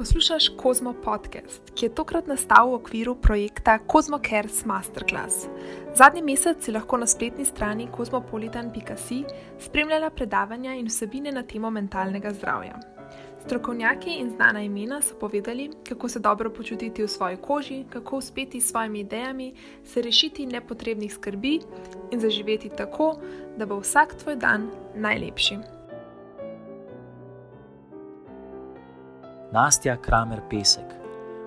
Poslušaš Kozmo podcast, ki je tokrat nastal v okviru projekta Kozmo Cares Masterclass. Zadnji mesec si lahko na spletni strani kozmopolitan.com spremljala predavanja in vsebine na temo mentalnega zdravja. Strokovnjaki in znana imena so povedali, kako se dobro počutiti v svoji koži, kako uspeti s svojimi idejami, se rešiti nepotrebnih skrbi in zaživeti tako, da bo vsak tvoj dan najlepši. Nastja Kramer Pesek,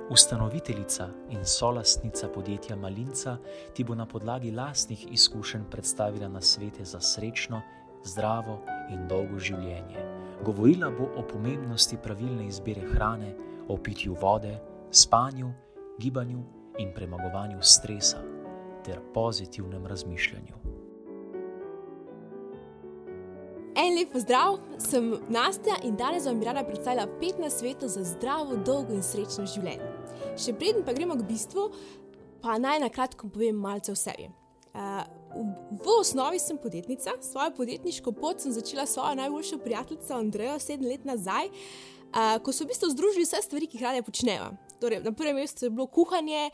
ustanoviteljica in solastnica podjetja Malinca, ti bo na podlagi lastnih izkušenj predstavila na svete za srečno, zdravo in dolgo življenje. Govorila bo o pomembnosti pravilne izbire hrane, o pitju vode, spanju, gibanju in premagovanju stresa ter pozitivnem razmišljanju. En lep pozdrav, sem Nastja in danes vam bi rada predstavila pet na svetu za zdravo, dolgo in srečno življenje. Še preden pa gremo k bistvu, pa naj na kratko povem malce o sebi. Uh, v osnovi sem podjetnica, svojo podjetniško pot sem začela s svojo najboljšo prijateljico Andrejo sedem let nazaj, uh, ko so v bistvu združili vse stvari, ki jih rade počneva. Torej, na prvem mestu je bilo kuhanje,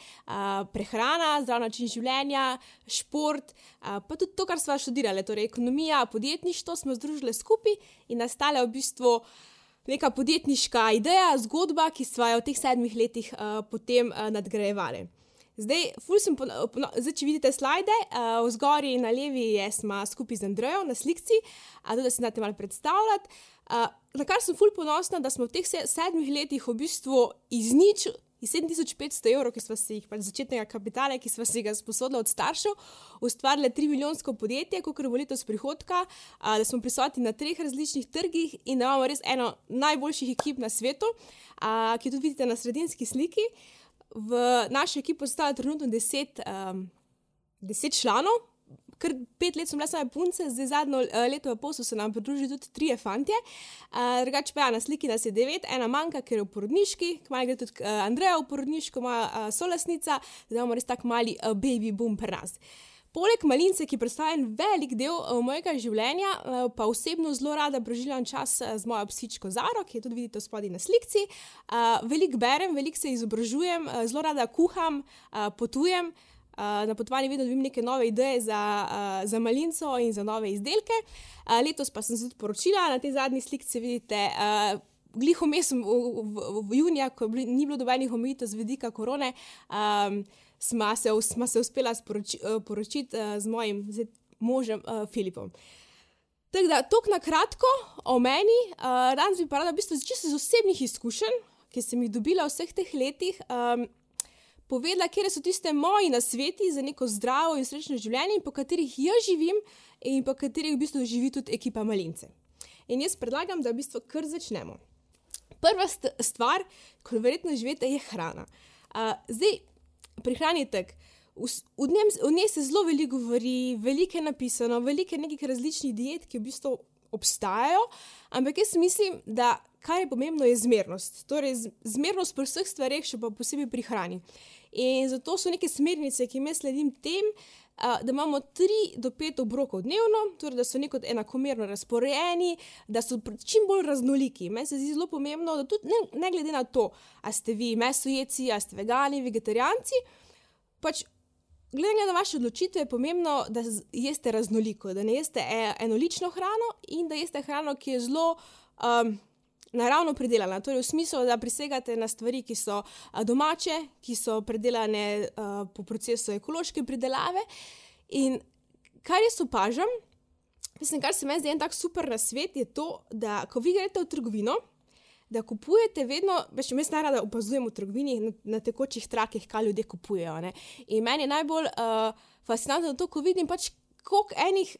prehrana, zdrav način življenja, šport, pa tudi to, kar smo študirali, torej ekonomija, podjetništvo, smo združili skupaj in nastala v bistvu neka podjetniška ideja, zgodba, ki smo jo v teh sedmih letih potem nadgrajevali. Zdaj, po, zdaj, če vidite slide, uh, v zgori na levi smo skupaj z Andrejem na slikci, uh, da se znate malo predstavljati. Uh, na kar sem fulj ponosna, da smo v teh sedmih letih v bistvu iz nič, iz 7500 evrov, ki smo si jih pač začetnega kapitala, ki smo si ga sposodili od staršev, ustvarili 3 milijonsko podjetje, kot je letos prihodka, uh, da smo prisotni na treh različnih trgih in da imamo res eno najboljših ekip na svetu, uh, ki tudi vidite na sredinski sliki. V naši ekipi ostaja trenutno 10 um, članov, kar pet let sem bila samo punce, zdaj zadnjo uh, leto in pol so se nam pridružili tudi tri fantje. Uh, drugače pa ja, na sliki nas je devet, ena manjka, ker je v porodniški, kmalo gre tudi uh, Andreja v porodniško, ima uh, solasnica, da imamo res tak mali uh, baby boom pri nas. Poleg malince, ki predstavlja en velik del uh, mojega življenja, uh, pa osebno zelo rada preživljam čas uh, z mojo psičko Zaro, ki jo tudi vidite spodaj na slikci. Uh, veliko berem, veliko se izobražujem, zelo rada kuham, uh, potujem. Uh, na potovanju vedno dobim neke nove ideje za, uh, za malinco in za nove izdelke. Uh, letos pa sem se tudi poročila, na tej zadnji sliki vidite. Uh, Gliho mesem v, v, v, juniju, ko ni bilo dobenih omejitev z vidika korone, um, smo se, se uspela sporoči, uh, poročiti uh, z mojim z možem uh, Filipom. Tako da, tok na kratko o meni, uh, danes bi pa rada v bistvu čisto iz osebnih izkušenj, ki sem jih dobila v vseh teh letih. Um, povedala, kje so tiste moji nasveti za neko zdravo in srečno življenje, po katerih jaz živim in po katerih v bistvu živi tudi ekipa Malince. In jaz predlagam, da v bistvu kar začnemo. Prva st stvar, ko verjetno živite, je hrana. Uh, zdaj, pri hrani je tako. V njej se zelo veliko govori, veliko je napisano, veliko je nekih različnih diet, ki v bistvu obstajajo, ampak jaz mislim, da kar je pomembno, je zmernost. Torej, zmernost pri vseh stvareh, še pa posebej pri hrani. In zato so neke smernice, ki jim sledim tem, da imamo 3 do 5 obrokov dnevno, torej da so neko enakomerno razporejeni, da so čim bolj raznoliki. Meni se zdi zelo pomembno, da tudi ne, ne glede na to, ali ste vi mesojeci, ali ste vegani, vegetarijanci, pač. Glede na vaše odločitve je pomembno, da jeste raznoliko, da ne jeste e, enolično hrano in da jeste hrano, ki je zelo um, naravno pridelana. Torej, v smislu, da prisegate na stvari, ki so domače, ki so predelane uh, po procesu ekološke pridelave. In kar jaz opažam, mislim, kar se meni zdi en tak super na svet, je to, da ko vi greste v trgovino. Da kupujete vedno, več jaz najraje opazujem v trgovini na, na tekočih trakih, kaj ljudje kupujejo. Meni je najbolj uh, fascinantno to, ko vidim, pač, koliko enih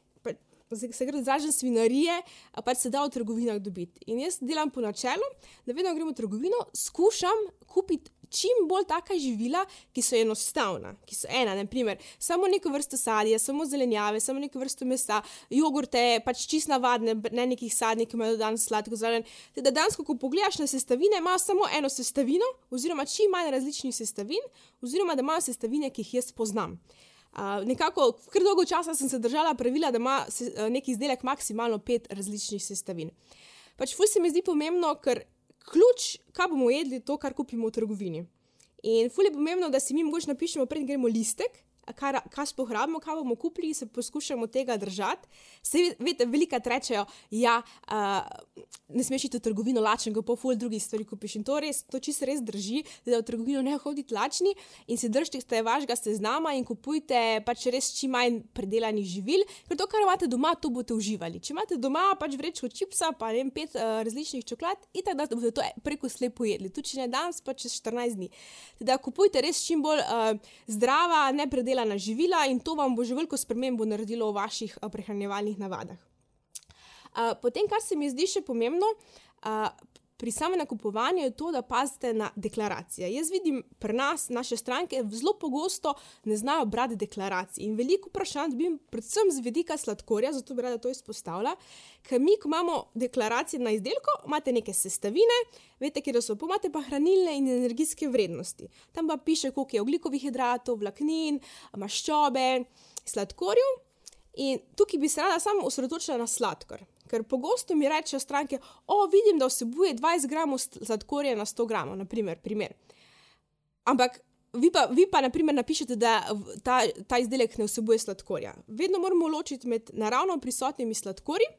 se gre za svinarije, pač se da v trgovinah dobiti. In jaz delam po načelu, da vedno gremo v trgovino, skušam kupiti. Čim bolj taka živila, ki so enostavna, ki so ena, naprimer, samo neko vrsto sadja, samo zelenjave, samo neko vrsto mesa, jogurte, pač čist navadne, ne nekih sadnih, ki imajo danes sladko zelen. Da danes, ko pogledaš na sestavine, imajo samo eno sestavino, oziroma čim manj različnih sestavin, oziroma da imajo sestavine, ki jih jaz poznam. Nekako, kar dolgo časa sem se držala pravila, da ima se, uh, neki izdelek maksimalno pet različnih sestavin. Pač, ful se mi zdi pomembno, ker ključ, kaj bomo jedli, to, kar kupimo v trgovini. In fulje pomembno, da si mi mogoče napišemo, preden gremo listek, kaj, kaj sploh rabimo, kaj bomo kupili, in se poskušamo tega držati. Se veste, velika rečejo, ja, uh, ne smeš iti v trgovino lačen, ko po ful drugih stvari kupiš. In to res, to čisto res drži, da v trgovino ne hodite lačni in si držite vašega seznama in kupujte pač res čim manj predelanih živil, ker to, kar imate doma, to boste uživali. Če imate doma pač vrečko čipsa, pa ne vem, pet uh, različnih čokolad, in tako da boste to preko slepo jedli, tudi če ne danes, pa čez 14 dni. Da kupujte res čim bolj uh, zdrava, ne predelana predelana živila in to vam bo že veliko spremembo naredilo v vaših uh, prehranjevalnih navadah. Uh, potem, kar se mi zdi še pomembno. Pri samem nakupovanju je to, da pazite na deklaracije. Jaz vidim pri nas, naše stranke, zelo pogosto ne znajo brati deklaracij. In veliko vprašanj dobim, predvsem z vidika sladkorja, zato bi rada to izpostavila. Ker mi, ko imamo deklaracije na izdelku, imate neke sestavine, veste, kje so, imate pa hranilne in energijske vrednosti. Tam pa piše, koliko je oglikovih hidratov, vlaknin, maščobe, sladkorjev. In tukaj bi se rada samo osredotočila na sladkor. Ker pogosto mi rečejo stranke, o, vidim, da vsebuje 20 gramov sladkorja na 100 gramov, naprimer, primer. Ampak vi pa, vi pa naprimer, napišete, da ta, ta izdelek ne vsebuje sladkorja. Vedno moramo ločiti med naravno prisotnimi sladkorji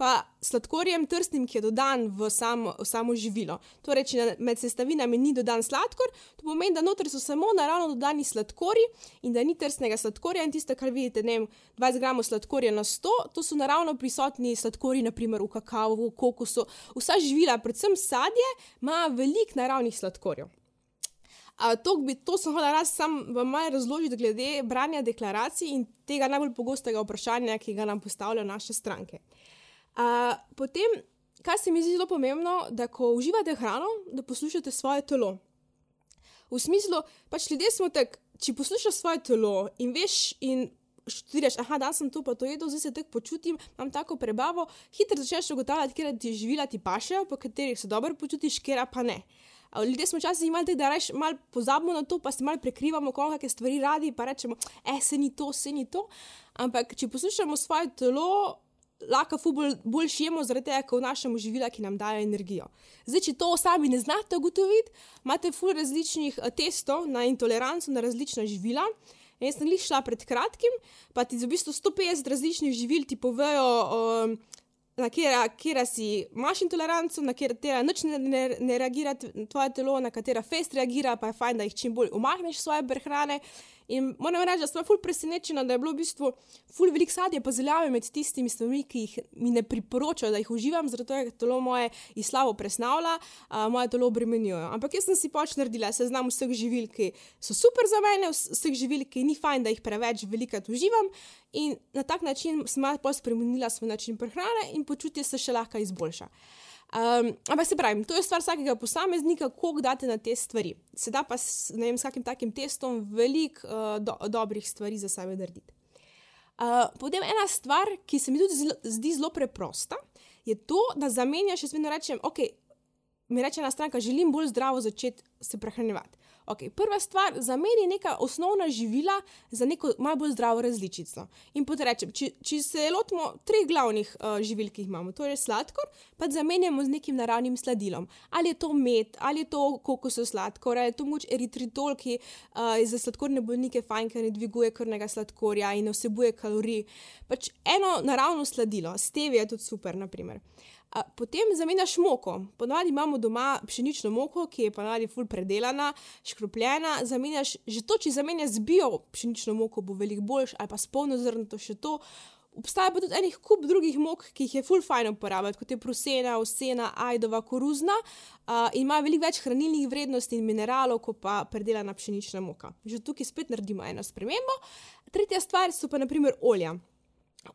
pa sladkorjem trsnim, ki je dodan v samo, v samo živilo. Torej, če med sestavinami ni dodan sladkor, to pomeni, da notri so samo naravno dodani sladkorji in da ni trsnega sladkorja. In tisto, kar vidite, ne vem, 20 gramov sladkorja na 100, to so naravno prisotni sladkorji, naprimer v kakavu, v kokosu. Vsa živila, predvsem sadje, ima veliko naravnih sladkorjev. Uh, to, bi, to sem hotel raz sam vam malo razložiti glede branja deklaracij in tega najbolj pogostega vprašanja, ki ga nam postavljajo naše stranke. Uh, potem, kar se mi zdi zelo pomembno, da ko uživate hrano, da poslušate svoje telo. V smislu, pač ljudje smo tako, če poslušaš svoje telo in veš, in študiraš, ah, da sem to pa to jedel, zdaj se tako počutim, imam tako prebavo, hitro začneš ugotavljati, kje ti živila ti pašejo, po katerih se dobro počutiš, kje pa ne. Ljudje smo včasih imeli, da rečemo, malo pozabimo na to, pa se malo prekrivamo, kakšne stvari radi, pa rečemo, eh, se ni to, se ni to. Ampak, če poslušamo svoje telo, lahko bolj, bolj šijemo, zaradi tega, ker vnašamo živila, ki nam dajo energijo. Zdaj, če to sami ne znate ugotoviti, imate ful različnih uh, testov na intoleranco na različna živila. Jaz sem jih šla pred kratkim, pa ti v bistvu 150 različnih živil ti povejo. Um, Na katera si imaš intoleranco, na katera noč ne, ne, ne reagira tvoje telo, na katera fest reagira, pa je fajn, da jih čim bolj umakneš svoje prehrane. In moram reči, da sem ful presenečena, da je bilo v bistvu ful velik sadje pa zeljave med tistimi stvarmi, ki jih mi ne priporočajo, da jih uživam, zato ker telo moje iz slabo presnavlja, uh, moje telo obremenjujejo. Ampak jaz sem si pač naredila seznam vseh živil, ki so super za mene, vseh živil, ki ni fajn, da jih preveč velikrat uživam. In na tak način sem malo spremenila svoj način prehrane in počutje se še lahko izboljša. Um, ampak se pravi, to je stvar vsakega posameznika, koliko date na te stvari. Sedaj pa s, vem, s kakim takim testom veliko uh, do, dobrih stvari za sebe narediti. Uh, potem ena stvar, ki se mi tudi zlo, zdi zelo preprosta, je to, da zamenjaš, jaz vedno rečem, ok, mi reče ena stranka, želim bolj zdravo začeti se prehranjevati. Okay, prva stvar, zameni neka osnovna živila za neko malo bolj zdravo različico. In potem rečem, če, se lotimo treh glavnih uh, živil, ki jih imamo, to je sladkor, pa zamenjamo z nekim naravnim sladilom. Ali je to med, ali je to kokosov sladkor, ali je to moč eritritol, ki uh, je za sladkorne bolnike fajn, ker ne dviguje krvnega sladkorja in vsebuje kalorij. Pač eno naravno sladilo, stevia je tudi super, naprimer. Potem zamenjaš moko. Ponovadi imamo doma pšenično moko, ki je ponovadi ful predelana, škropljena. Zamenjaš, že to, če zamenjaš z bio pšenično moko, bo veliko boljš, ali pa s polno zrnto še to. Obstaja pa tudi enih kup drugih mok, ki jih je ful fajn uporabljati, kot je prosena, osena, ajdova, koruzna uh, ima veliko več hranilnih vrednosti in mineralov, kot pa predelana pšenična moka. Že tukaj spet naredimo eno spremembo. Tretja stvar so pa naprimer olja.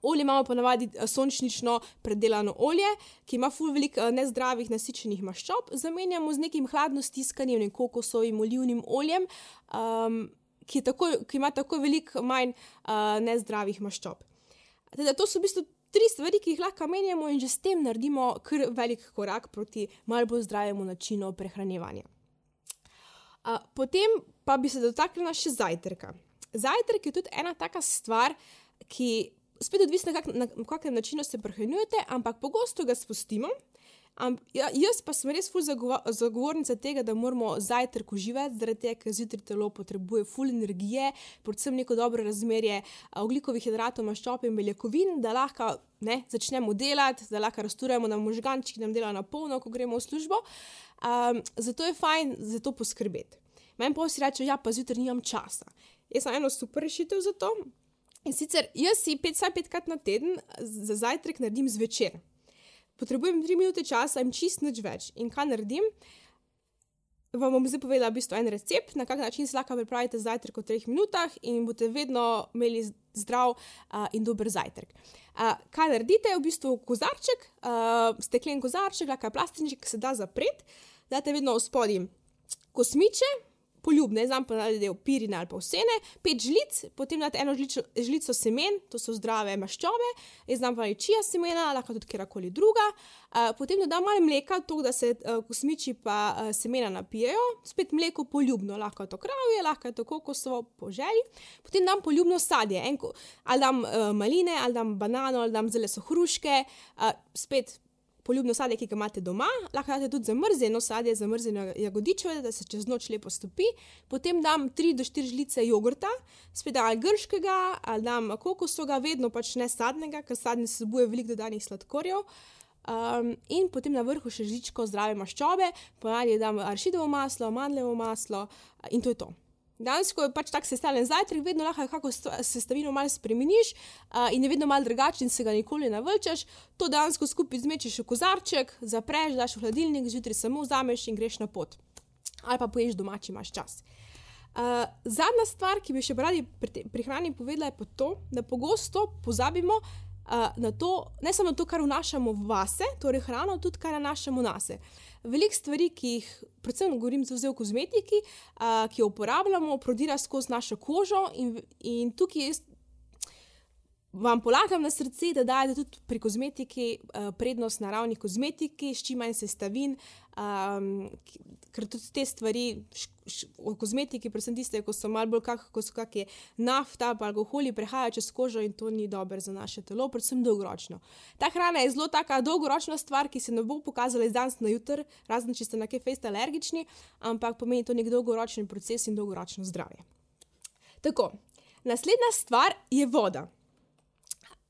Olje imamo ponavadi eh, sončnično predelano olje, ki ima ful veliko eh, nezdravih nasičenih maščob, zamenjamo z nekim hladno stiskanim kokosovim olivnim oljem, um, ki, tako, ki ima tako veliko manj uh, nezdravih maščob. Teda, to so v bistvu tri stvari, ki jih lahko menjamo in že s tem naredimo kar velik korak proti malo bolj zdravemu načinu prehranevanja. Uh, potem pa bi se dotaknila še zajtrka. Zajtrk je tudi ena taka stvar, ki spet odvisno, kak, na kakršen način se prehranjujete, ampak pogosto ga spustimo. Am, ja, jaz pa sem res ful zagovo zagovornica tega, da moramo zajtrk uživati, zaradi tega, ker zjutraj telo potrebuje ful energije, predvsem neko dobro razmerje oglikovih hidratov, maščob in beljakovin, da lahko ne, začnemo delati, da lahko razturjamo na možgančki, nam dela na polno, ko gremo v službo. Um, zato je fajn za to poskrbeti. Meni pa vsi rečejo, ja, pa zjutraj nimam časa. Jaz sem eno super rešitev za to. In sicer jaz si pet, vsaj petkrat na teden za zajtrk naredim zvečer potrebujem tri minute časa in čist nič več. In kaj naredim? Vam bom zdaj povedala v bistvu en recept, na kak način se lahko pripravite zajtrk v treh minutah in boste vedno imeli zdrav uh, in dober zajtrk. Uh, kaj naredite? V bistvu kozarček, uh, steklen kozarček, lahko plastični, ki se da zapreti, date vedno v spodnji kosmiče, poljubne, znam pa narediti pirine ali pa vsene, pet žlic, potem date eno žlico, žlico semen, to so zdrave maščobe, jaz znam pa reči čija semena, lahko tudi kjerkoli druga. Uh, potem dodam malo mleka, to da se uh, kosmiči pa uh, semena napijejo, spet mleko poljubno, lahko je to kravje, lahko je to kokosovo po želji. Potem dam poljubno sadje, enko, ali dam uh, maline, ali dam banano, ali dam zelo so hruške, uh, spet poljubno sadje, ki ga imate doma, lahko date tudi zamrzeno sadje, zamrzeno jagodičeve, da se čez noč lepo stopi. Potem dam 3 do 4 žlice jogurta, spet ali grškega, ali dam kokosovega, vedno pač ne sadnega, ker sadni se vsebuje veliko dodanih sladkorjev. Um, in potem na vrhu še žičko zdrave maščobe, ponavadi dam aršidovo maslo, mandljevo maslo in to je to. Danes, ko je pač tako sestavljen zajtrk, vedno lahko kako sestavino malo spremeniš uh, in je vedno malo drugačen, se ga nikoli ne vrčeš. To danes skupaj zmečeš v kozarček, zapreš, daš v hladilnik, zjutraj samo vzameš in greš na pot. Ali pa poješ domači, imaš čas. Uh, zadnja stvar, ki bi še radi pri, pri hrani povedala, je to, da pogosto pozabimo na to, ne samo to, kar vnašamo vase, torej hrano, tudi kar vnašamo v nas veliko stvari, ki jih, predvsem, govorim za vse kozmetiki, uh, ki jo uporabljamo, prodira skozi našo kožo. In, in tukaj jaz vam polagam na srce, da dajete tudi pri kozmetiki uh, prednost naravni kozmetiki, s čim manj sestavin, um, ker tudi te stvari v kozmetiki, predvsem tiste, ko so malo bolj kako so kakšne nafta, pa alkoholi prehajajo čez kožo in to ni dobro za naše telo, predvsem dolgoročno. Ta hrana je zelo taka dolgoročna stvar, ki se ne bo pokazala iz danes na jutr, razen če ste na kaj fejst alergični, ampak pomeni to nek dolgoročni proces in dolgoročno zdravje. Tako, naslednja stvar je voda.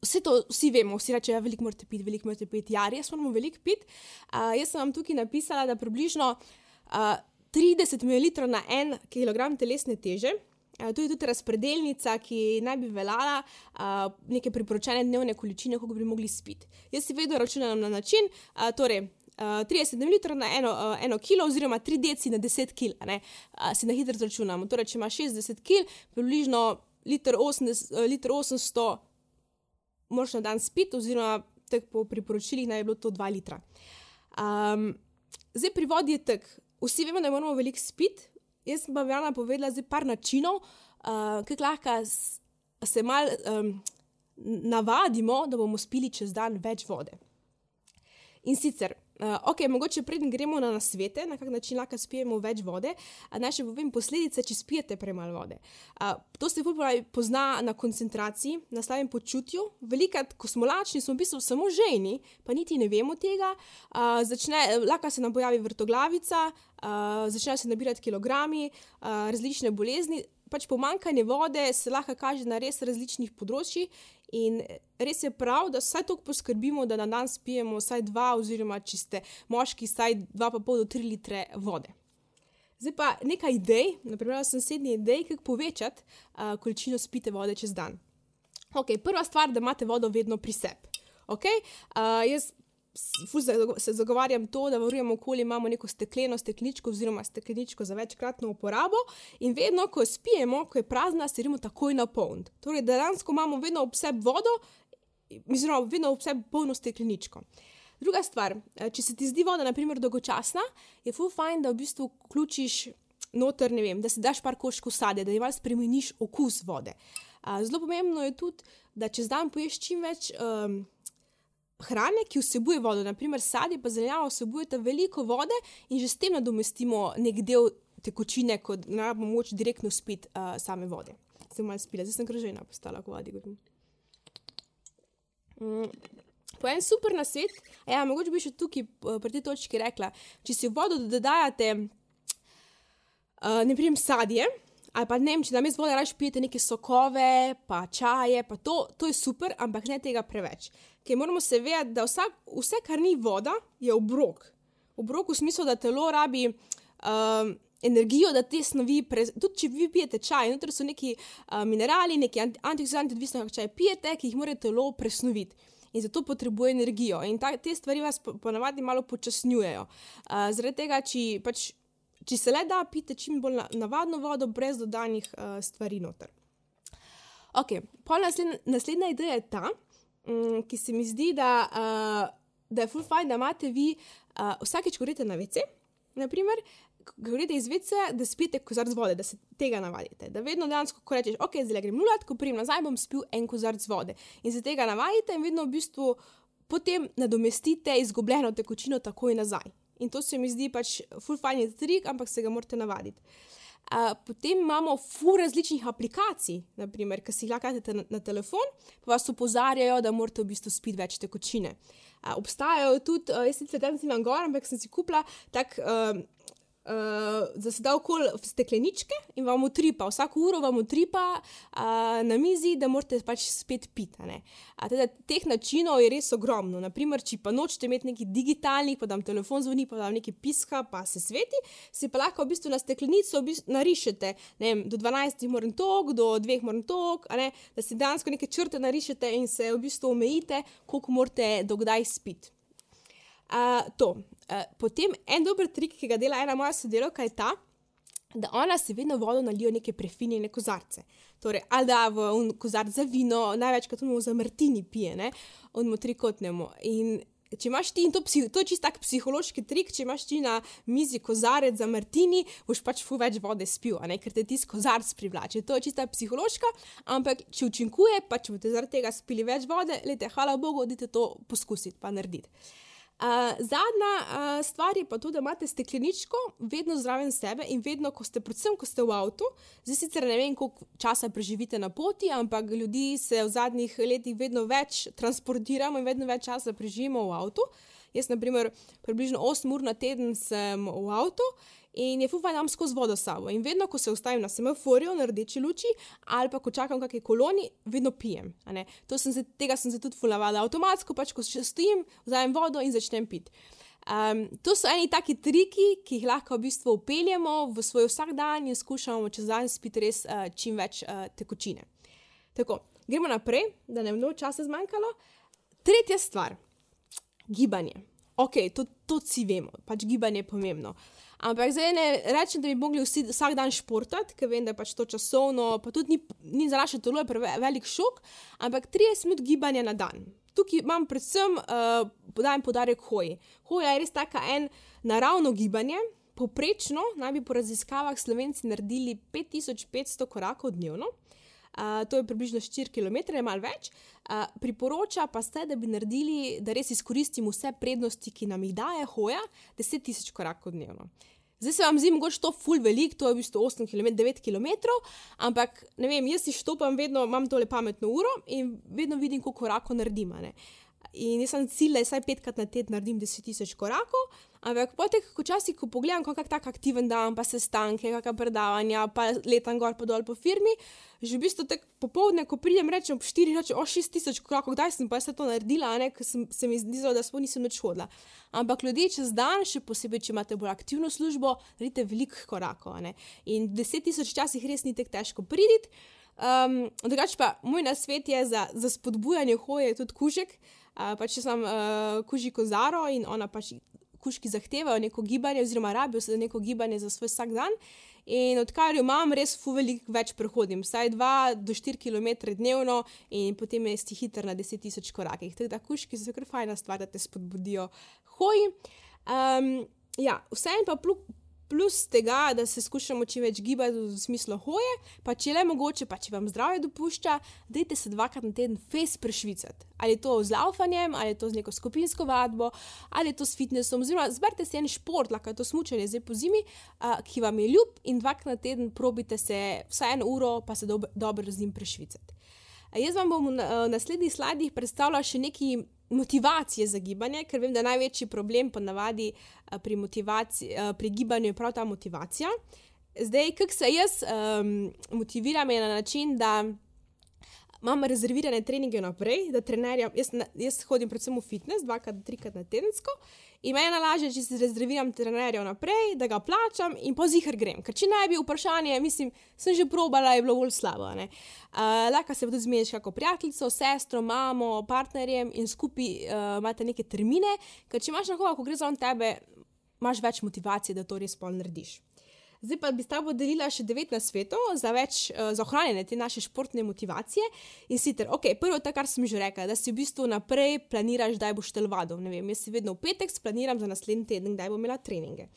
Vse to vsi vemo, vsi rečejo, ja, veliko morate piti, veliko morate piti. Ja, res moramo veliko piti. Uh, jaz sem vam tukaj napisala, da približno uh, 30 ml na en kg telesne teže. Uh, to je tudi razpredelnica, ki naj bi veljala uh, neke priporočene dnevne količine, koliko bi mogli spiti. Jaz si vedno računam na način, uh, torej uh, 30 ml na eno, uh, eno kilo, oziroma 3 deci na 10 kg, uh, si na hitro računamo. Torej, če imaš 60 kg, približno liter 80, uh, liter 800 moraš na dan spiti, oziroma po priporočilih naj bi bilo to 2 litra. Um, zdaj pri vodi je tako, vsi vemo, da moramo veliko spiti. Jaz pa bi vam povedala zdaj par načinov, uh, ki lahko se mal um, navadimo, da bomo spili čez dan več vode. In sicer Uh, eh, ok, mogoče preden gremo na svete, na kak način lahko spijemo več vode, naj še povem posledice, če spijete premalo vode. Uh, to se pravi, pozna na koncentraciji, na slabem počutju. Velikrat, ko smo lačni, smo v bistvu samo žejni, pa niti ne vemo tega. Uh, začne, lahko se nam pojavi vrtoglavica, uh, začnejo se nabirati kilogrami, uh, različne bolezni. Pač pomankanje vode se lahko kaže na res različnih področjih, In res je prav, da vsaj toliko poskrbimo, da na dan spijemo vsaj dva, oziroma če ste moški, vsaj dva pa pol do tri litre vode. Zdaj pa nekaj idej, naprimer, sedmi idej, kako povečati uh, količino spite vode čez dan. Okay, prva stvar, da imate vodo vedno pri sebi. Okay? Uh, jaz se zagovarjam to, da varujemo okolje, imamo neko stekleno stekleničko oziroma stekleničko za večkratno uporabo in vedno, ko spijemo, ko je prazna, se idemo takoj napolniti. Torej, dejansko imamo vedno ob sebi vodo, oziroma vedno ob sebi polno stekleničko. Druga stvar, eh, če se ti zdi voda, naprimer, dolgočasna, je full fine, da v bistvu vključiš noter, ne vem, da si daš par koščkov sadja, da jim malo spremeniš okus vode. Zelo pomembno je tudi, da čez dan poješ čim več. Um, hrane, ki vsebuje vodo, naprimer sadje, pa zelenjava vsebujeta veliko vode in že s tem nadomestimo nek del tekočine, kot ne bomo moč direktno spiti uh, same vode. Sem malo spila, zdaj sem kržena postala, govorim. Mm. Po en super na svet, ja, mogoče bi še tukaj pri tej točki rekla, če si vodo dodajate, uh, ne vem, sadje. Ali pa ne če nam iz vode raje pijete neke sokove, pa čaje, pa to, to je super, ampak ne tega preveč. Ker moramo se vedeti, da vsak, vse, kar ni voda, je obrok. Obrok v smislu, da telo rabi um, energijo, da te snovi, pre, tudi če vi pijete čaj, noter so neki uh, minerali, neki antioksidanti, odvisno kako čaj pijete, ki jih mora telo presnoviti. In zato potrebuje energijo. In ta, te stvari vas ponavadi malo počasnjujejo. Uh, zaradi tega, če pač če se le da, pite čim bolj navadno vodo, brez dodanih uh, stvari noter. Ok, naslednja, naslednja ideja je ta, um, ki se mi zdi, da, uh, da je full fajn, da imate vi uh, vsakeč, ko greste na vece, naprimer. Govorite iz vice, da spite kozarc vode, da se tega navadite. Da vedno dejansko, ko rečeš, ok, zdaj grem nulat, ko pridem nazaj, bom spil en kozarc vode. In se tega navadite, in vedno v bistvu potem nadomestite izgubljeno tekočino takoj nazaj. In to se mi zdi pač fulfajni trik, ampak se ga morate navaditi. Uh, potem imamo fu različnih aplikacij, naprimer, ki si jih lahko na, na telefon, pa vas opozarjajo, da morate v bistvu spiti več tekočine. Uh, obstajajo tudi, uh, jaz sicer tam nisem gor, ampak sem si kupila tak. Uh, uh, zasedal kol stekleničke in vam utripa, vsako uro vam utripa uh, na mizi, da morate pač spet piti. Teda, teh načinov je res ogromno. Naprimer, če pa nočete imeti neki digitalni, pa vam telefon zvoni, pa vam nekaj piska, pa se sveti, si pa lahko v bistvu na steklenico v bistvu narišete. Vem, do 12 moram tok, do 2 moram tok, da si dejansko neke črte narišete in se v bistvu omejite, koliko morate dokdaj spiti. Uh, to. Uh, potem en dober trik, ki ga dela ena moja sodelovka, je ta, da ona se vedno vodo nalijo neke prefinjene kozarce. Torej, ali da v kozarc za vino, največkrat mu za martini pije, ne, on mu trikotnemo. In če imaš ti, in to, to je čist tak psihološki trik, če imaš ti na mizi kozarec za martini, boš pač fu več vode spil, ne, ker te ti kozarc privlači. To je čista psihološka, ampak če učinkuje, pa če boste zaradi tega spili več vode, lete, hvala Bogu, odite to poskusiti, pa narediti. Uh, zadnja uh, stvar je pa to, da imate stekleničko vedno zraven sebe in vedno, ko ste, predvsem, ko ste v avtu, zdaj sicer ne vem, koliko časa preživite na poti, ampak ljudi se v zadnjih letih vedno več transportiramo in vedno več časa preživimo v avtu. Jaz, na primer, približno 8 ur na teden sem v avtu in je fufa nam skozi vodo sabo. In vedno, ko se ustavim na semaforju, na rdeči luči, ali pa ko čakam kakšne koloni, vedno pijem. Sem se, tega sem se tudi fulavala avtomatsko, pač ko še stojim, vzamem vodo in začnem piti. Um, to so eni taki triki, ki jih lahko v bistvu upeljemo v svoj vsakdan in skušamo čez dan spiti res uh, čim več uh, tekočine. Tako, gremo naprej, da ne bo časa zmanjkalo. Tretja stvar, gibanje. Ok, to, to vsi vemo, pač gibanje je pomembno. Ampak zdaj ne rečem, da bi mogli vsi vsak dan športati, ker vem, da je pač to časovno, pa tudi ni, ni za naše telo prevelik šok, ampak 30 minut gibanja na dan. Tukaj imam predvsem uh, podajem podarek hoji. Hoja je res tako en naravno gibanje. Poprečno naj bi po raziskavah slovenci naredili 5500 korakov dnevno, uh, to je približno 4 km, malo več. Uh, priporoča pa se, da bi naredili, da res izkoristimo vse prednosti, ki nam jih daje hoja, 10 000 korakov dnevno. Zdaj se vam zdi, mogoče to ful velik, to je v bistvu 8 km, 9 km, ampak ne vem, jaz si štopam vedno, imam tole pametno uro in vedno vidim, koliko korakov naredim. In jaz sem cilj, da vsaj petkrat na teden naredim 10.000 korakov, ampak potek, ko časi, ko pogledam, kako je tak aktiven dan, pa se stanke, kakšna predavanja, pa letam gor pa dol po firmi, že v bistvu tako popovdne, ko pridem, rečem, 4, reče, o 6.000 korakov, kdaj sem pa se to naredila, ne, ker sem, se mi zdelo, da smo nisem več hodila. Ampak ljudje čez dan, še posebej, če imate bolj aktivno službo, naredite veliko korakov. Ne. In 10.000 časih res ni tako težko priditi. Um, drugač pa moj nasvet je za, za spodbujanje hoje tudi kužek. Uh, pač sem uh, kuži kozaro in ona pač kužki zahtevajo neko gibanje, oziroma rabijo se za neko gibanje za svoj vsak dan. In odkar jo imam, res fu veliko več prehodim, vsaj 2 do 4 km dnevno, in potem je sti hiter na 10.000 korakih. Tako da kužki so kar fajna stvar, da te spodbudijo hoji. Um, ja, vse en pa plus plus tega, da se skušamo čim več gibati v smislu hoje, pa če le mogoče, pa če vam zdravje dopušča, dajte se dvakrat na teden face prešvicati. Ali je to z laufanjem, ali je to z neko skupinsko vadbo, ali je to s fitnessom, oziroma zberite si en šport, lahko je to smučanje zdaj po zimi, uh, ki vam je ljub in dvakrat na teden probite se vsaj eno uro, pa se dob dobro z njim prešvicati. Jaz vam bom v naslednjih slajdih predstavila še nekaj motivacije za gibanje, ker vem, da največji problem ponavadi uh, pri, uh, pri gibanju je prav ta motivacija. Zdaj, kako se jaz um, motiviram, je na način, da imam rezervirane treninge naprej, da trenerjam. Jaz, jaz hodim predvsem v fitness, dvakrat, trikrat na tedensko. In meni je najlažje, če si rezerviram trenerja naprej, da ga plačam in po zihar grem. Ker če ne bi vprašanje, mislim, sem že probala, je bilo bolj slabo. Uh, Lahko se tudi zmeniš kako prijateljico, sestro, mamo, partnerjem in skupaj uh, imate neke termine. Ker če imaš nekoga, ko gre za on tebe, imaš več motivacije, da to res pol narediš. Zdaj pa bi s tabo delila še devet na svetu za, več, uh, za ohranjanje te naše športne motivacije. In sicer, ok, prvo, to, kar sem že rekla, da si v bistvu naprej planiraš, da boš telovadil. Ne vem, jaz si vedno v petek splaniram za naslednji teden, da bom imela treninge.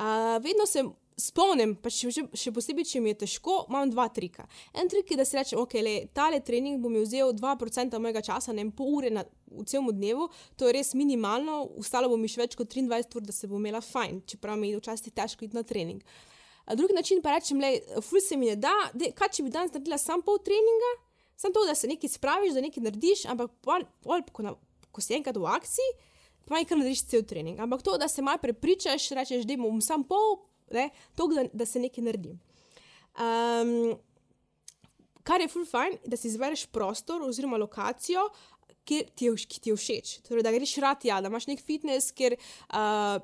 Uh, vedno se spomnim, pa še, še, posebej, če mi je težko, imam dva trika. En trik je, da si rečem, ok, le, tale trening bom vzel 2% mojega časa, ne pol ure na, v celem dnevu, to je res minimalno, ustalo bom mi še več kot 23 ur, da se bom imela fajn, čeprav mi je včasih težko iti na trening. Drugi način pa rečem, da ful se mi ne da, de, kaj če bi danes naredila samo pol treninga, samo to, da se nekaj spraviš, da nekaj narediš, ampak pol, pol, ko, na, ko si enkrat v akciji, pa nekaj narediš cel trening. Ampak to, da se malo prepričaš, rečeš, da bom samo pol, ne, to, da, da se nekaj naredi. Um, kar je ful fajn, da si izbereš prostor oziroma lokacijo. Ki ti, je, ki ti je všeč, torej, da greš rad, ja, da imaš nek fitness, ker uh,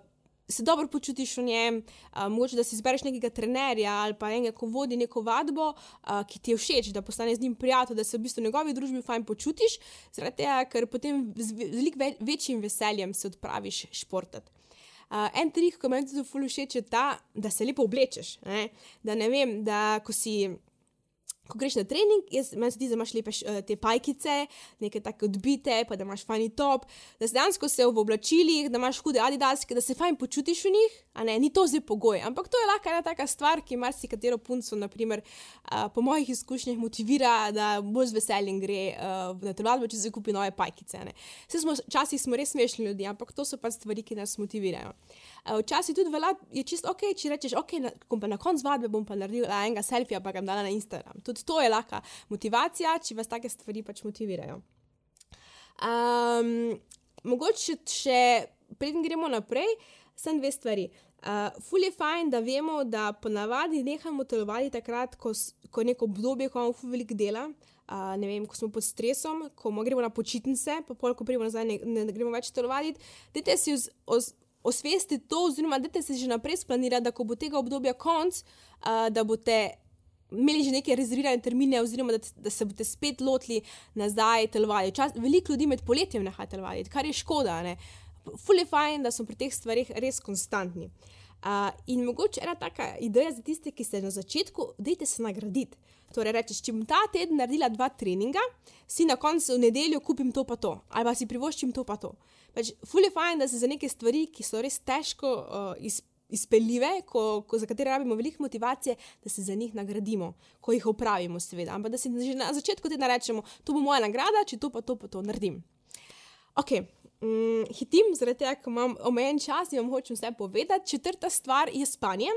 se dobro počutiš v njem, uh, mogoče da si izbereš nekega trenerja ali pa enega, ko vodi neko vadbo, uh, ki ti je všeč, da postaneš z njim prijatelj, da se v bistvu v njegovi družbi fajn počutiš, zaradi tega, ker potem z veliko ve večjim veseljem se odpraviš športati. Uh, en trik, ki mi je zelo všeč, je ta, da se lepo oblečeš. Ne? Da ne vem, da ko si ko greš na trening, jaz, meni se zdi, da imaš lepe uh, te pajkice, neke tako odbite, pa da imaš fajni top, da si dejansko se v oblačilih, da imaš hude adidaske, da se fajn počutiš v njih, ne, ni to zdaj pogoj. Ampak to je lahko ena taka stvar, ki marsikatero punco, naprimer, uh, po mojih izkušnjah, motivira, da bolj z veseljem gre uh, na telovadbo, če si kupi nove pajkice. Včasih smo res smešni ljudje, ampak to so pa stvari, ki nas motivirajo. Včasih tudi velja, je čisto ok, če rečeš, ok, na, na koncu vadbe bom pa naredil enega selfija, pa ga dala na Instagram. Tudi to je lahka motivacija, če vas take stvari pač motivirajo. Um, mogoče še, preden gremo naprej, sem dve stvari. Uh, ful je fajn, da vemo, da ponavadi nehamo telovati takrat, ko, ko neko obdobje, ko imamo ful veliko dela. Uh, ne vem, ko smo pod stresom, ko gremo na počitnice, pa pol, ko pridemo nazaj, ne, ne, ne gremo več telovati. Dajte si os, os, osvesti to, oziroma da se že naprej splanira, da ko bo tega obdobja konc, uh, da boste imeli že neke rezervirane termine, oziroma da, da se boste spet lotili nazaj telovati. Veliko ljudi med poletjem ne haja telovati, kar je škoda. Fully fine, da smo pri teh stvarih res konstantni. Uh, in mogoče ena taka ideja za tiste, ki ste na začetku, dajte se nagraditi. Torej, rečeš, če bom ta teden naredila dva treninga, si na koncu v nedeljo kupim to pa to, ali pa si privoščim to pa to. Pač, fully fine, da se za neke stvari, ki so res težko uh, izpeljati izpeljive, ko, ko, za katere rabimo veliko motivacije, da se za njih nagradimo, ko jih opravimo, seveda. Ampak da si že na začetku tega rečemo, to bo moja nagrada, če to pa to pa to naredim. Ok. Mm, hitim, zaradi tega, ker imam omejen čas in vam hočem vse povedati. Četrta stvar je spanje.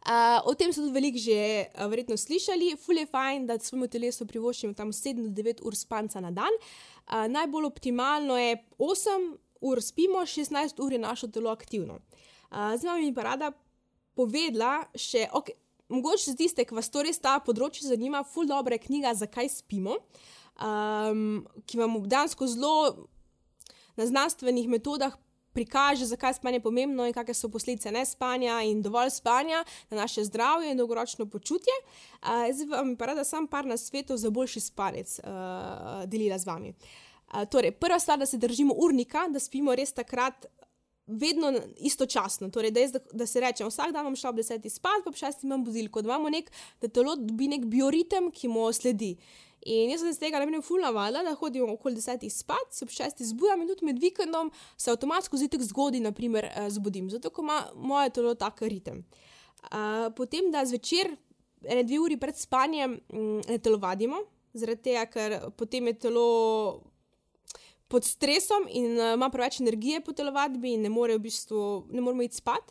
Uh, o tem so tudi veliko že uh, verjetno slišali. Ful je fajn, da svojemu telesu privoščimo tam 7-9 ur spanca na dan. Uh, najbolj optimalno je 8 ur spimo, 16 ur je naše telo aktivno. Zdaj mi pa rada povedala še, okay, mogoče za tiste, ki vas to res ta področje zanima, ful dobra knjiga, zakaj spimo, um, ki vam obdansko zelo na znanstvenih metodah. Prikaže, zakaj je spanje pomembno in kakšne so posledice nespanja in dovolj spanja na naše zdravje in dolgoročno počutje. Uh, zdaj vam pa rada sam par na svetu za boljši spanec uh, delila z vami. Torej, prva stvar, da se držimo urnika, da spimo res takrat, vedno istočasno. Torej, da, jaz, da, da se reče, vsak dan imam šel ob desetih spat, pa ob šestih imam budilko, da imamo nek, da telo dobi nek bioritem, ki mu sledi. In jaz sem z tega namenil fulna vala, da hodim okoli desetih spat, se ob šestih zbudam in tudi med vikendom se avtomatsko zjutraj zgodaj, naprimer, eh, zbudim, zato ima moje telo tak ritem. Uh, potem, da zvečer, ene dve uri pred spanjem, mm, ne telovadimo, zaradi tega, ker potem je telo pod stresom in uh, ima preveč energije po telovadbi in ne more v bistvu, ne moremo iti spat.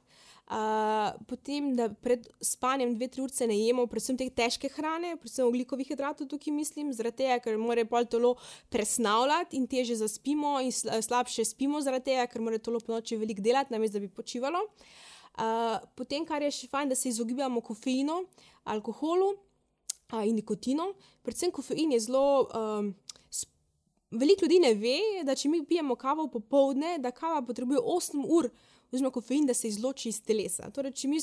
Uh, potem, da pred spanjem dve, tri ure ne jemo, predvsem te težke hrane, predvsem oglikovih hidratov, tukaj mislim, zaradi tega, ker mora pol telo presnavljati in teže zaspimo, in slabše spimo, zaradi tega, ker mora telo po noči veliko delati, namesto da bi počivalo. Uh, potem, kar je še fajn, da se izogibamo kofeinu, alkoholu uh, in nikotinu. Predvsem kofein je zelo. Um, Veliko ljudi ne ve, da če mi pijemo kavo popovdne, da kava potrebuje 8 ur, oziroma kofein, da se izloči iz telesa. Torej, če mi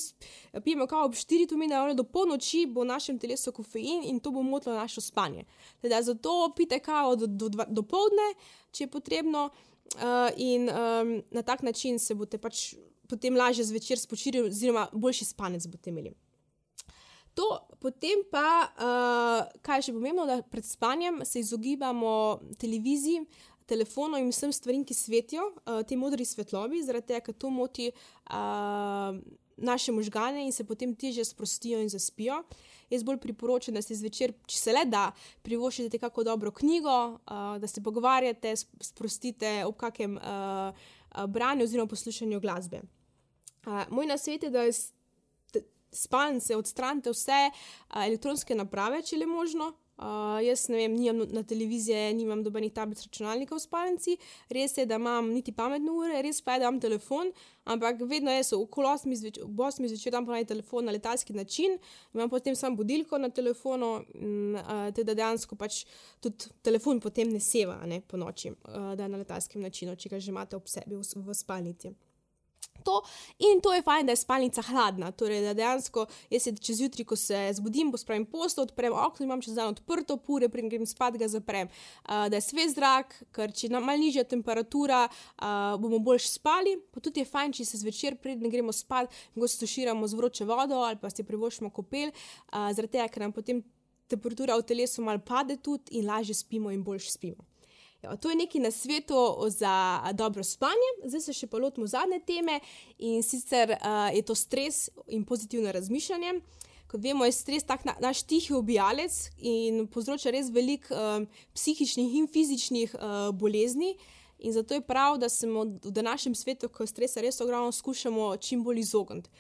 pijemo kavo ob 4, to pomeni, da do polnoči bo v našem telesu kofein in to bo motilo naše spanje. Teda, zato pite kavo do, do, do povdne, če je potrebno, uh, in um, na tak način se boste pač potem lažje zvečer spočili, oziroma boljši spanec boste imeli. To, potem pa, uh, kaj je še pomembno, da pred spanjem se izogibamo televiziji, telefonom in vsem stvarem, ki svetijo, uh, te modri svetlobi, zaradi tega, ker to moti uh, naše možgane in se potem teže sprostijo in zaspijo. Jaz bolj priporočam, da se zvečer, če se le da, privoščite kako dobro knjigo, uh, da se pogovarjate, sprostite ob kakem uh, branju oziroma poslušanju glasbe. Uh, moj nasvet je, da iz spalnice odstranite vse uh, elektronske naprave, če le možno. Uh, jaz ne vem, nimam na televiziji, nimam dobenih tablic računalnika v spalnici, res je, da imam niti pametne ure, res pa je, da imam telefon, ampak vedno je, okolo 8 zvečer tam ponaj telefon na letalski način, imam potem samo budilko na telefonu, uh, teda dejansko pač tudi telefon potem ne seva ne, po noči, uh, da na letalskem načinu, če ga že imate ob sebi v, v spalnici to, in to je fajn, da je spalnica hladna. Torej, da dejansko jaz se čez jutri, ko se zbudim, pospravim posto, odprem okno, imam čez dan odprto, pure, preden grem spat, ga zaprem. Uh, da je svež zrak, ker če nam malo nižja temperatura, uh, bomo bolj spali. Pa tudi je fajn, če se zvečer, preden gremo spat, go stoširamo z vroče vodo ali pa si privoščimo kopel, uh, zaradi tega, ker nam potem temperatura v telesu malo pade tudi in lažje spimo in boljš spimo. To je nekaj na svetu za dobro spanje, zdaj se še pa lotimo zadnje teme in sicer uh, je to stres in pozitivno razmišljanje. Kot vemo, je stres tak na, naš tihi ubijalec in povzroča res veliko uh, psihičnih in fizičnih uh, bolezni. In zato je prav, da se v današnjem svetu, ko stresa res ogromno, skušamo čim bolj izogniti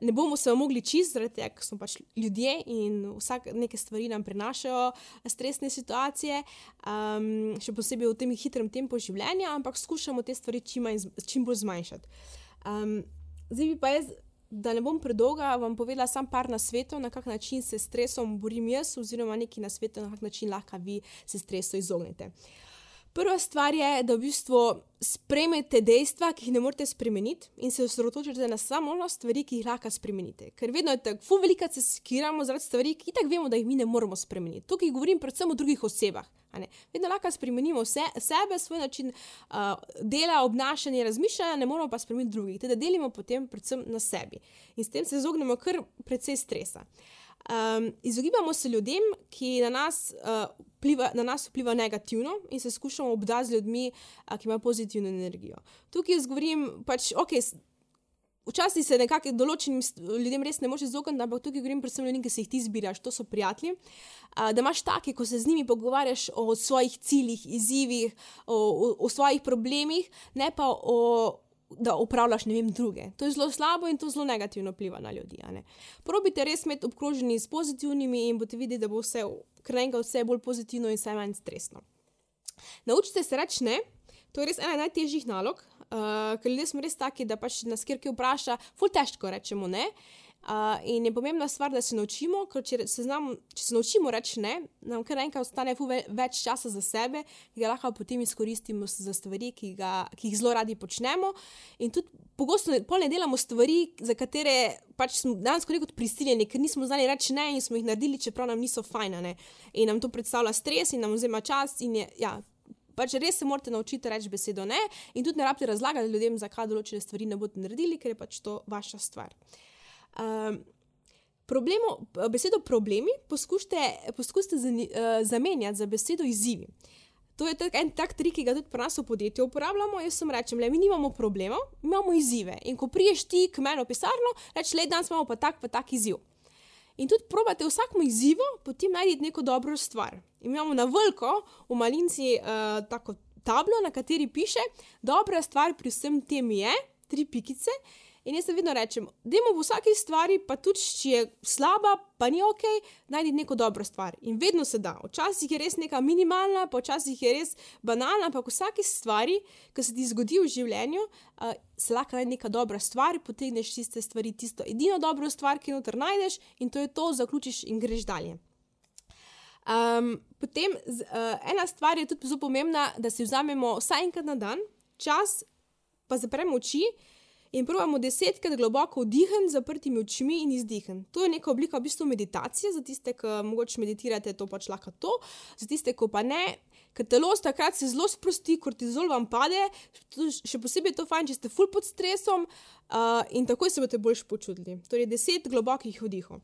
ne bomo se mogli čist, zaradi tega, ker smo pač ljudje in vsak neke stvari nam prinašajo stresne situacije, um, še posebej v tem hitrem tempu življenja, ampak skušamo te stvari čim, manj, čim bolj zmanjšati. Um, zdaj pa jaz. Da ne bom predolga, vam povedala samo par na svetu, na kak način se stresom borim jaz, oziroma nekaj na svetu, na kak način lahko vi se stresu izognete. Uh, Prva stvar je, da v bistvu spremete dejstva, ki jih ne morete spremeniti, in se osredotočite na samo ono stvari, ki jih lahko spremenite. Ker vedno je tako, fu velika se skiramo zaradi stvari, ki tako vemo, da jih mi ne moremo spremeniti. Tukaj govorim predvsem o drugih osebah. Vedno lahko spremenimo vse, sebe, svoj način uh, dela, obnašanja, razmišljanja, ne moramo pa spremeniti drugih. Teda delimo potem predvsem na sebi in s tem se izognemo kar precej stresa. Um, izogibamo se ljudem, ki na nas, uh, pliva, na nas vpliva negativno, in se skušamo obdati z ljudmi, uh, ki imajo pozitivno energijo. Tukaj jaz govorim, pač, ok. Včasih se nekako določenim ljudem res ne moreš izogniti, ampak tukaj govorim predvsem o ljudeh, ki se jih ti zbiraš, to so prijatelji. Uh, da imaš take, ko se z njimi pogovarjaš o svojih ciljih, izzivih, o, o, o svojih problemih, ne pa o, da upravljaš ne vem druge. To je zelo slabo in to zelo negativno vpliva na ljudi. Probite res imeti obkroženi s pozitivnimi in boste videli, da bo vse, krenka vse bolj pozitivno in vse manj stresno. Naučite se reči ne, to je res ena najtežjih nalog, uh, ker ljudje smo res taki, da pač nas kjer kaj vpraša, ful težko rečemo ne. Uh, in je pomembna stvar, da se naučimo, ker če se, znam, če se naučimo reči ne, nam kar enkrat ostane ve, več časa za sebe, ki ga lahko potem izkoristimo za stvari, ki, ga, ki jih zelo radi počnemo. In tudi pogosto ne, ne delamo stvari, za katere pač smo danes kot prisiljeni, ker nismo znali reči ne in smo jih naredili, čeprav nam niso fajne. In nam to predstavlja stres in nam vzema čas. Je, ja, pač res se morate naučiti reči besedo ne, in tudi ne rabite razlagati ljudem, zakaj določene stvari ne boste naredili, ker je pač to vaša stvar. Um, problemo, besedo problemi poskušajte, poskušajte uh, zamenjati za besedo izzivi. To je tak, en tak trik, ki ga tudi pri nas v podjetju uporabljamo. Jaz sem rečem, le mi nimamo problemov, imamo izzive. In ko priješ ti k meni v pisarno, rečeš, le danes imamo pa tak, pa tak izziv. In tudi probate vsakmu izzivu, potem najti neko dobro stvar. In imamo na veliko v malinci uh, tako tablo, na kateri piše, dobra stvar pri vsem tem je, tri pikice. In jaz vedno rečem, da imamo v vsaki stvari, pa tudi če je slaba, pa ni ok, najdi neko dobro stvar. In vedno se da. Včasih je res neka minimalna, pa včasih je res banalna, ampak v vsaki stvari, ki se ti zgodi v življenju, uh, se lahko najde neka dobra stvar, potegneš tiste stvari, tisto edino dobro stvar, ki noter najdeš, in to je to, zaključiš in greš dalje. Um, potem uh, ena stvar je tudi zelo pomembna, da si vzamemo vsaj enkrat na dan čas, pa zapremo oči in pravimo desetkrat globoko z zaprtimi očmi in izdihati. To je neka oblika v bistvu meditacije, za tiste, ki morda meditirate, to pač lahko to, za tiste, ki pa ne. Ker telo takrat se zelo sprosti, kortizol vam pade, še posebej je to fajn, če ste full pod stresom uh, in takoj se boste bolj počutili. Torej, deset globokih vdihov.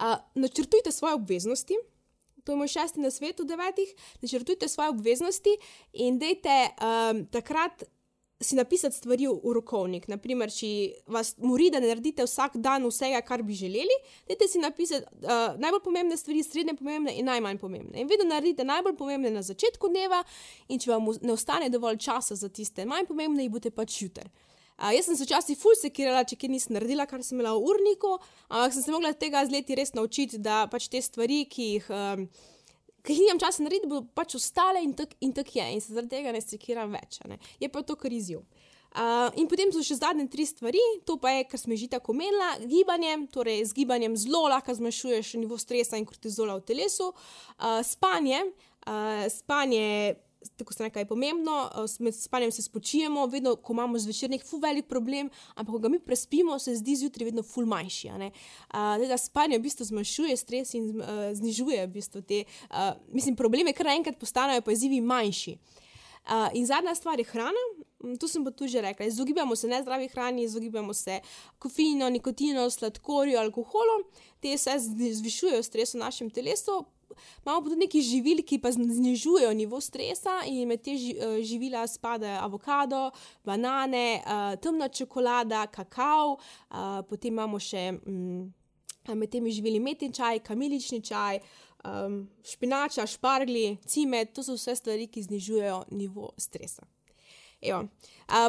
Uh, načrtujte svoje obveznosti, to je moj šesti na svetu, devetih, načrtujte svoje obveznosti in dejte um, takrat si napisati stvari v, rokovnik. Naprimer, če vas mori, da ne naredite vsak dan vsega, kar bi želeli, dajte si napisati uh, najbolj pomembne stvari, srednje pomembne in najmanj pomembne. In vedno naredite najbolj pomembne na začetku dneva, in če vam ne ostane dovolj časa za tiste manj pomembne, jih boste pač jutri. Uh, jaz sem se včasih ful sekirala, če kaj nisem naredila, kar sem imela v urniku, ampak sem se mogla tega z leti res naučiti, da pač te stvari, ki jih. Um, ki jih nimam časa narediti, bodo pač ostale in tako tak je, in se zaradi tega ne sekiram več. Ne. Je pa to kar izjiv. Uh, in potem so še zadnje tri stvari, to pa je, kar smo že tako omenili, gibanje, torej z gibanjem zelo lahko zmanjšuješ nivo stresa in kortizola v telesu, uh, spanje, uh, spanje tako se nekaj pomembno, eh, med spanjem se spočijemo, vedno, ko imamo zvečer nek ful velik problem, ampak ko ga mi prespimo, se zdi zjutraj vedno ful manjši. Uh, spanje v bistvu zmanjšuje stres in uh, znižuje v bistvu te, uh, mislim, probleme, kar naenkrat postanejo pa izzivi manjši. Uh, in zadnja stvar je hrana. Mm, to sem pa tudi že rekla. Izogibamo se nezdravi hrani, izogibamo se kofeinu, nikotinu, sladkorju, alkoholu. Te vse zvišujejo stres v našem telesu, imamo tudi nekaj živil, ki pa znižujejo nivo stresa, in med te eh, živila spadajo avokado, banane, uh, temna čokolada, kakav, uh, potem imamo še um, med temi živili metni čaj, kamilični čaj. Um, špinača, špargli, cimet, to so vse stvari, ki znižujejo nivo stresa. Uh,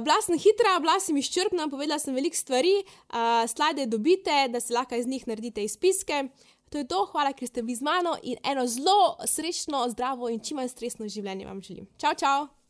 bila sem hitra, bila sem izčrpna, povedala sem veliko stvari, uh, slide dobite, da si lahko iz njih naredite izpiske. To je to, hvala, ker ste bili z mano in eno zelo srečno, zdravo in čim manj stresno življenje vam želim. Čau, čau!